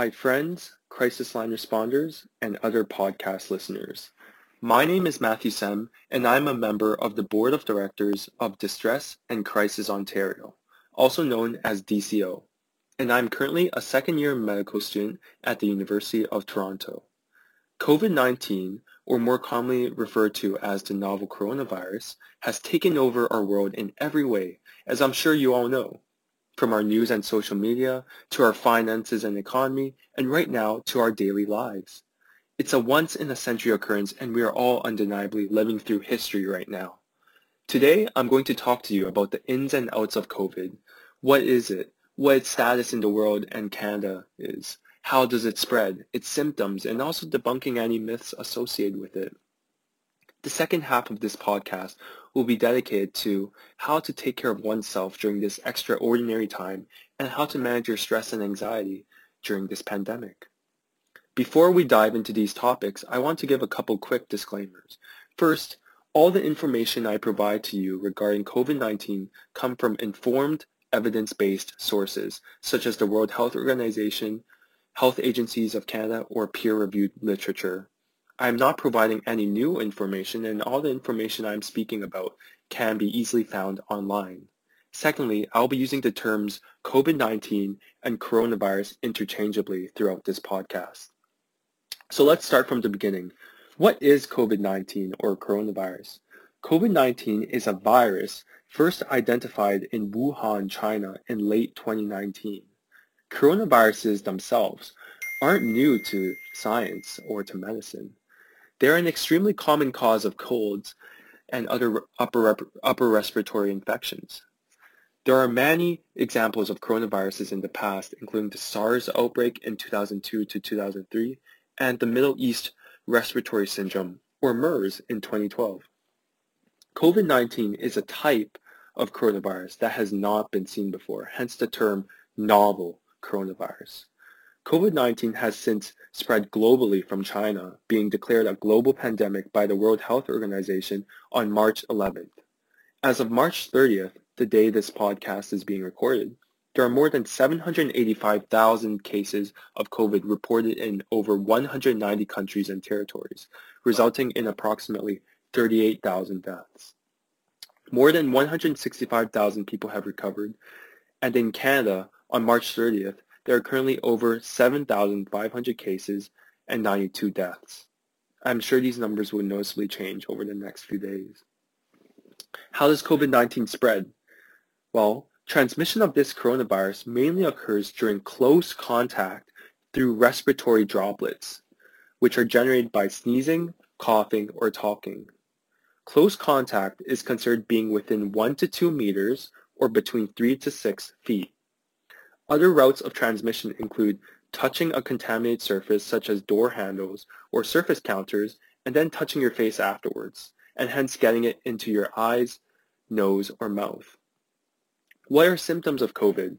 Hi friends, crisis line responders, and other podcast listeners. My name is Matthew Sem, and I'm a member of the Board of Directors of Distress and Crisis Ontario, also known as DCO, and I'm currently a second-year medical student at the University of Toronto. COVID-19, or more commonly referred to as the novel coronavirus, has taken over our world in every way, as I'm sure you all know from our news and social media to our finances and economy, and right now to our daily lives. It's a once-in-a-century occurrence and we are all undeniably living through history right now. Today, I'm going to talk to you about the ins and outs of COVID. What is it? What its status in the world and Canada is? How does it spread? Its symptoms, and also debunking any myths associated with it. The second half of this podcast will be dedicated to how to take care of oneself during this extraordinary time and how to manage your stress and anxiety during this pandemic. Before we dive into these topics, I want to give a couple quick disclaimers. First, all the information I provide to you regarding COVID-19 come from informed, evidence-based sources, such as the World Health Organization, health agencies of Canada, or peer-reviewed literature. I'm not providing any new information and all the information I'm speaking about can be easily found online. Secondly, I'll be using the terms COVID-19 and coronavirus interchangeably throughout this podcast. So let's start from the beginning. What is COVID-19 or coronavirus? COVID-19 is a virus first identified in Wuhan, China in late 2019. Coronaviruses themselves aren't new to science or to medicine. They're an extremely common cause of colds and other upper, upper respiratory infections. There are many examples of coronaviruses in the past, including the SARS outbreak in 2002 to 2003 and the Middle East Respiratory Syndrome, or MERS, in 2012. COVID-19 is a type of coronavirus that has not been seen before, hence the term novel coronavirus. COVID-19 has since spread globally from China, being declared a global pandemic by the World Health Organization on March 11th. As of March 30th, the day this podcast is being recorded, there are more than 785,000 cases of COVID reported in over 190 countries and territories, resulting in approximately 38,000 deaths. More than 165,000 people have recovered, and in Canada, on March 30th, there are currently over 7,500 cases and 92 deaths. I'm sure these numbers will noticeably change over the next few days. How does COVID-19 spread? Well, transmission of this coronavirus mainly occurs during close contact through respiratory droplets, which are generated by sneezing, coughing, or talking. Close contact is considered being within 1 to 2 meters or between 3 to 6 feet. Other routes of transmission include touching a contaminated surface such as door handles or surface counters and then touching your face afterwards, and hence getting it into your eyes, nose, or mouth. What are symptoms of COVID?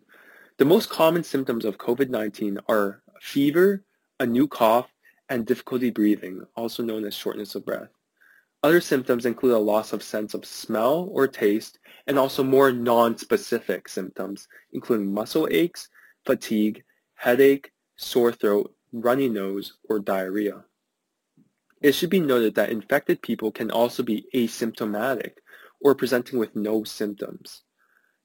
The most common symptoms of COVID-19 are fever, a new cough, and difficulty breathing, also known as shortness of breath. Other symptoms include a loss of sense of smell or taste, and also more non-specific symptoms, including muscle aches, fatigue, headache, sore throat, runny nose, or diarrhea. It should be noted that infected people can also be asymptomatic or presenting with no symptoms.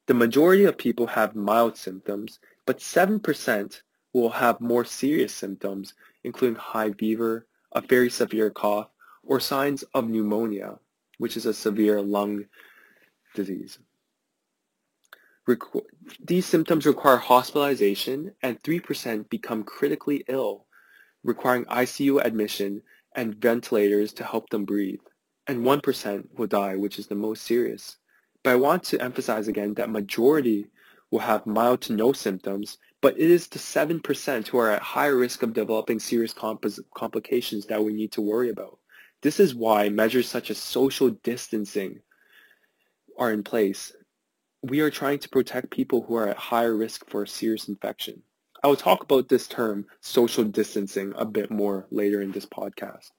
The majority of people have mild symptoms, but 7% will have more serious symptoms, including high fever, a very severe cough, or signs of pneumonia, which is a severe lung disease. Requ these symptoms require hospitalization and 3% become critically ill, requiring ICU admission and ventilators to help them breathe. And 1% will die, which is the most serious. But I want to emphasize again that majority will have mild to no symptoms, but it is the 7% who are at higher risk of developing serious complications that we need to worry about. This is why measures such as social distancing are in place. We are trying to protect people who are at higher risk for a serious infection. I will talk about this term, social distancing, a bit more later in this podcast.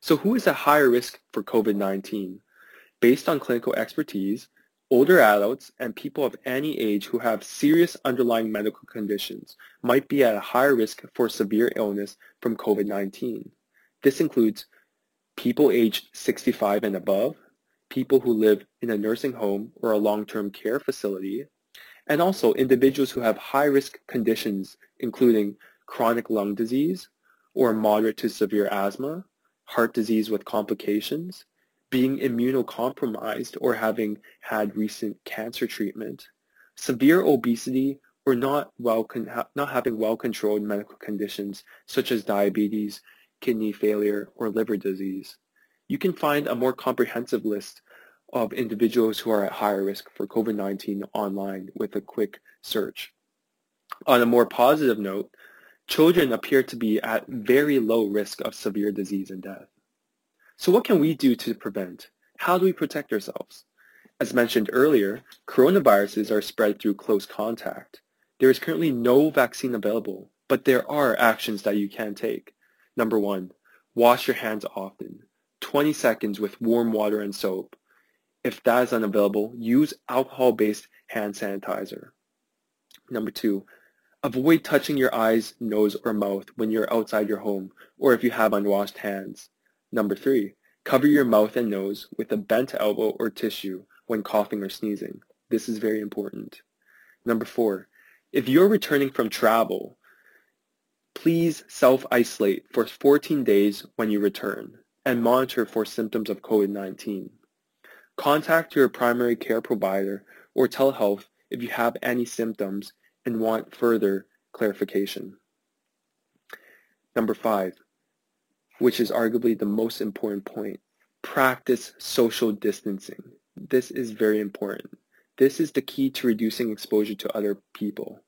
So who is at higher risk for COVID-19? Based on clinical expertise, Older adults and people of any age who have serious underlying medical conditions might be at a higher risk for severe illness from COVID-19. This includes people aged 65 and above, people who live in a nursing home or a long-term care facility, and also individuals who have high-risk conditions including chronic lung disease or moderate to severe asthma, heart disease with complications, being immunocompromised or having had recent cancer treatment, severe obesity, or not, well not having well-controlled medical conditions such as diabetes, kidney failure, or liver disease. You can find a more comprehensive list of individuals who are at higher risk for COVID-19 online with a quick search. On a more positive note, children appear to be at very low risk of severe disease and death. So what can we do to prevent? How do we protect ourselves? As mentioned earlier, coronaviruses are spread through close contact. There is currently no vaccine available, but there are actions that you can take. Number one, wash your hands often, 20 seconds with warm water and soap. If that is unavailable, use alcohol-based hand sanitizer. Number two, avoid touching your eyes, nose, or mouth when you're outside your home or if you have unwashed hands. Number three, cover your mouth and nose with a bent elbow or tissue when coughing or sneezing. This is very important. Number four, if you're returning from travel, please self-isolate for 14 days when you return and monitor for symptoms of COVID-19. Contact your primary care provider or telehealth if you have any symptoms and want further clarification. Number five, which is arguably the most important point. Practice social distancing. This is very important. This is the key to reducing exposure to other people.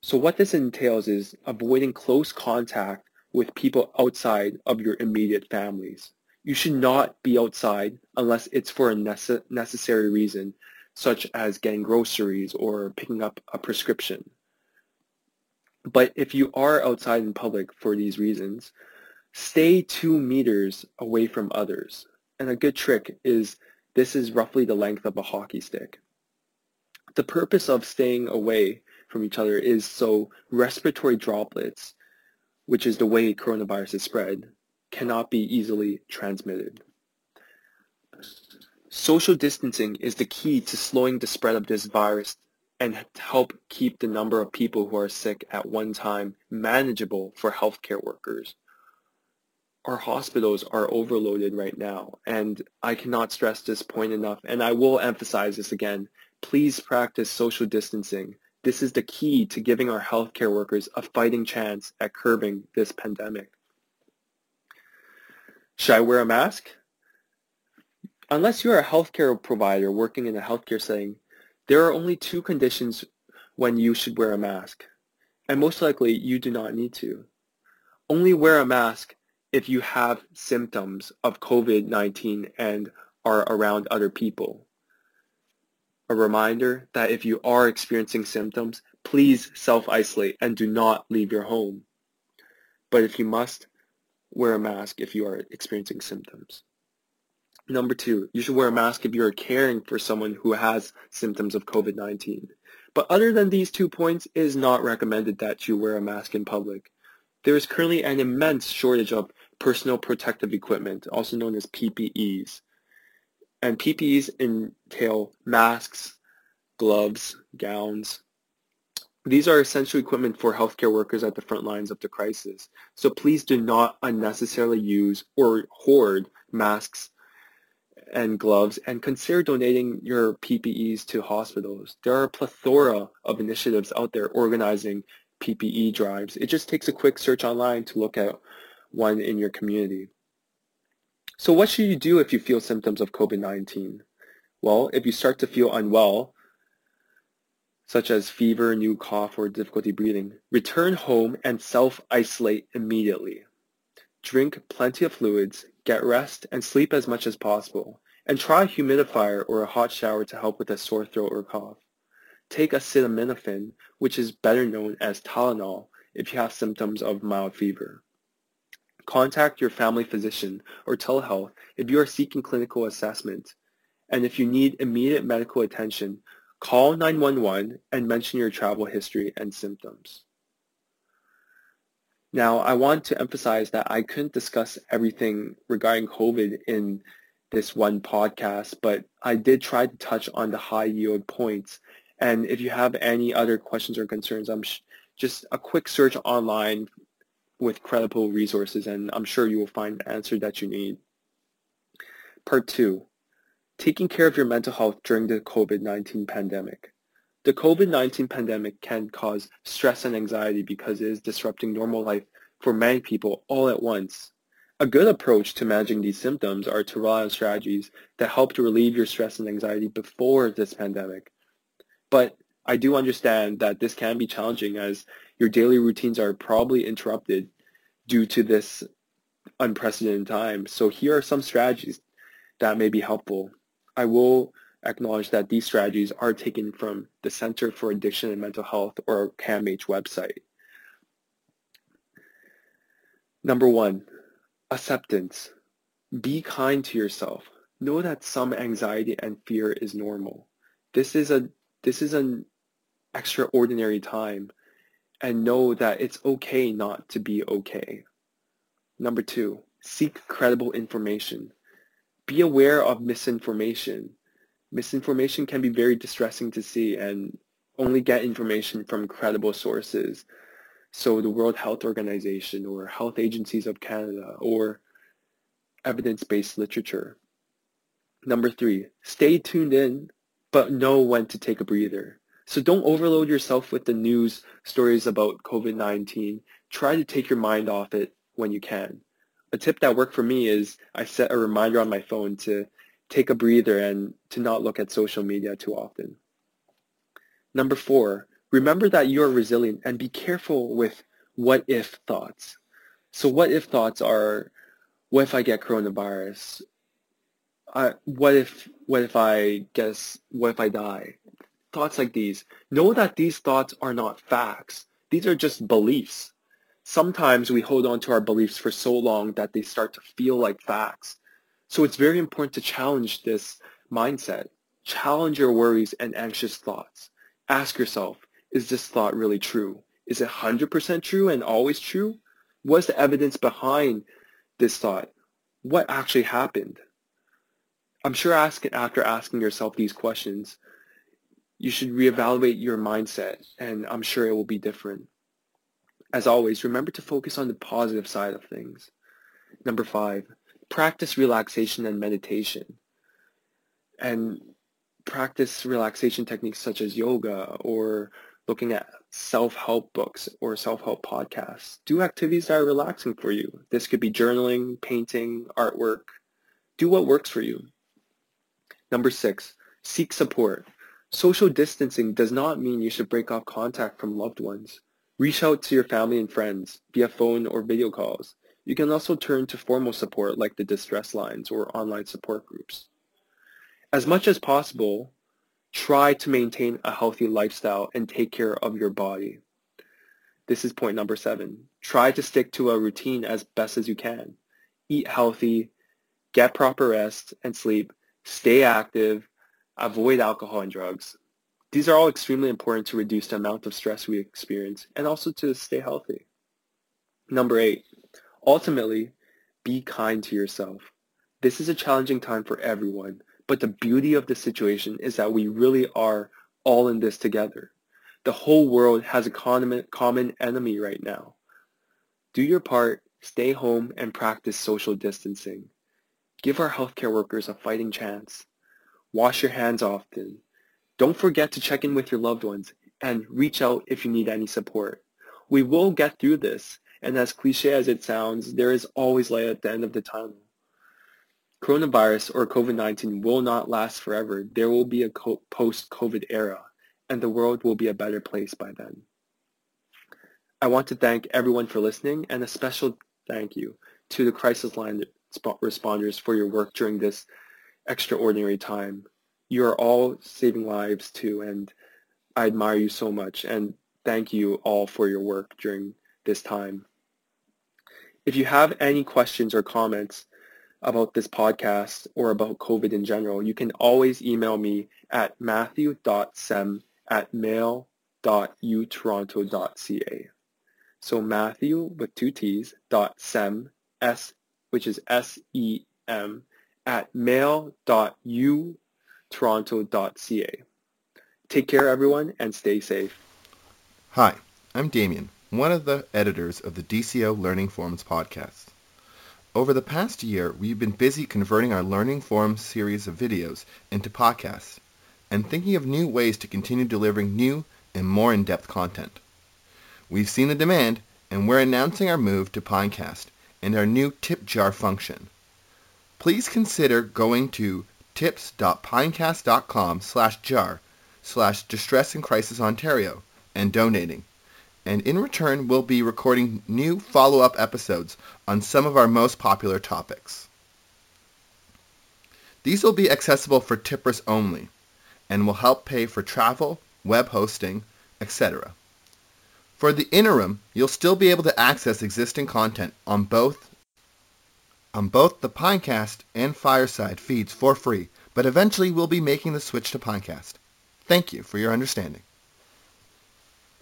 So what this entails is avoiding close contact with people outside of your immediate families. You should not be outside unless it's for a nece- necessary reason, such as getting groceries or picking up a prescription. But if you are outside in public for these reasons, Stay two meters away from others. And a good trick is this is roughly the length of a hockey stick. The purpose of staying away from each other is so respiratory droplets, which is the way coronavirus is spread, cannot be easily transmitted. Social distancing is the key to slowing the spread of this virus and help keep the number of people who are sick at one time manageable for healthcare workers our hospitals are overloaded right now. And I cannot stress this point enough. And I will emphasize this again. Please practice social distancing. This is the key to giving our healthcare workers a fighting chance at curbing this pandemic. Should I wear a mask? Unless you're a healthcare provider working in a healthcare setting, there are only two conditions when you should wear a mask. And most likely you do not need to. Only wear a mask if you have symptoms of COVID-19 and are around other people. A reminder that if you are experiencing symptoms, please self-isolate and do not leave your home. But if you must, wear a mask if you are experiencing symptoms. Number two, you should wear a mask if you are caring for someone who has symptoms of COVID-19. But other than these two points, it is not recommended that you wear a mask in public. There is currently an immense shortage of personal protective equipment, also known as PPEs. And PPEs entail masks, gloves, gowns. These are essential equipment for healthcare workers at the front lines of the crisis. So please do not unnecessarily use or hoard masks and gloves and consider donating your PPEs to hospitals. There are a plethora of initiatives out there organizing PPE drives. It just takes a quick search online to look at one in your community. So what should you do if you feel symptoms of COVID-19? Well, if you start to feel unwell, such as fever, new cough, or difficulty breathing, return home and self-isolate immediately. Drink plenty of fluids, get rest, and sleep as much as possible. And try a humidifier or a hot shower to help with a sore throat or cough. Take acetaminophen, which is better known as Tylenol, if you have symptoms of mild fever. Contact your family physician or telehealth if you are seeking clinical assessment. And if you need immediate medical attention, call 911 and mention your travel history and symptoms. Now, I want to emphasize that I couldn't discuss everything regarding COVID in this one podcast, but I did try to touch on the high yield points. And if you have any other questions or concerns, I'm sh- just a quick search online with credible resources, and I'm sure you will find the answer that you need. Part two, taking care of your mental health during the COVID-19 pandemic. The COVID-19 pandemic can cause stress and anxiety because it is disrupting normal life for many people all at once. A good approach to managing these symptoms are to rely on strategies that help to relieve your stress and anxiety before this pandemic. But I do understand that this can be challenging as your daily routines are probably interrupted due to this unprecedented time. So here are some strategies that may be helpful. I will acknowledge that these strategies are taken from the Center for Addiction and Mental Health or CAMH website. Number one, acceptance. Be kind to yourself. Know that some anxiety and fear is normal. This is a this is an extraordinary time and know that it's okay not to be okay. Number two, seek credible information. Be aware of misinformation misinformation can be very distressing to see and only get information from credible sources. So the World Health Organization or health agencies of Canada or evidence-based literature. Number three, stay tuned in, but know when to take a breather. So don't overload yourself with the news stories about COVID-19. Try to take your mind off it when you can. A tip that worked for me is I set a reminder on my phone to take a breather and to not look at social media too often. Number four, remember that you are resilient and be careful with what if thoughts. So what if thoughts are, what if I get coronavirus? I, what if, what if I guess, what if I die? Thoughts like these. Know that these thoughts are not facts. These are just beliefs. Sometimes we hold on to our beliefs for so long that they start to feel like facts. So it's very important to challenge this mindset. Challenge your worries and anxious thoughts. Ask yourself, is this thought really true? Is it 100% true and always true? What's the evidence behind this thought? What actually happened? I'm sure asking, after asking yourself these questions, you should reevaluate your mindset and I'm sure it will be different. As always, remember to focus on the positive side of things. Number five, practice relaxation and meditation and practice relaxation techniques such as yoga or looking at self-help books or self-help podcasts. Do activities that are relaxing for you. This could be journaling, painting, artwork. Do what works for you. Number six, seek support. Social distancing does not mean you should break off contact from loved ones. Reach out to your family and friends via phone or video calls. You can also turn to formal support like the distress lines or online support groups. As much as possible, try to maintain a healthy lifestyle and take care of your body. This is point number seven. Try to stick to a routine as best as you can. Eat healthy, get proper rest and sleep, stay active, avoid alcohol and drugs. These are all extremely important to reduce the amount of stress we experience and also to stay healthy. Number eight, Ultimately, be kind to yourself. This is a challenging time for everyone, but the beauty of the situation is that we really are all in this together. The whole world has a common enemy right now. Do your part, stay home, and practice social distancing. Give our healthcare workers a fighting chance. Wash your hands often. Don't forget to check in with your loved ones and reach out if you need any support. We will get through this and as cliche as it sounds, there is always light at the end of the tunnel. Coronavirus or COVID-19 will not last forever. There will be a post-COVID era, and the world will be a better place by then. I want to thank everyone for listening, and a special thank you to the crisis line responders for your work during this extraordinary time. You are all saving lives too, and I admire you so much, and thank you all for your work during this time. If you have any questions or comments, about this podcast or about COVID in general, you can always email me at matthew.sem at mail.utoronto.ca. So Matthew with two T's dot sem s which is S E M at mail.utoronto.ca. Take care everyone and stay safe. Hi, I'm Damien, one of the editors of the DCO Learning Forums podcast. Over the past year, we've been busy converting our Learning Forums series of videos into podcasts and thinking of new ways to continue delivering new and more in-depth content. We've seen the demand, and we're announcing our move to Pinecast and our new tip jar function. Please consider going to tips.pinecast.com slash jar slash distress and crisis Ontario and donating. And in return, we'll be recording new follow-up episodes on some of our most popular topics. These will be accessible for tippers only and will help pay for travel, web hosting, etc. For the interim, you'll still be able to access existing content on both on both the Pinecast and Fireside feeds for free, but eventually we'll be making the switch to Pinecast. Thank you for your understanding.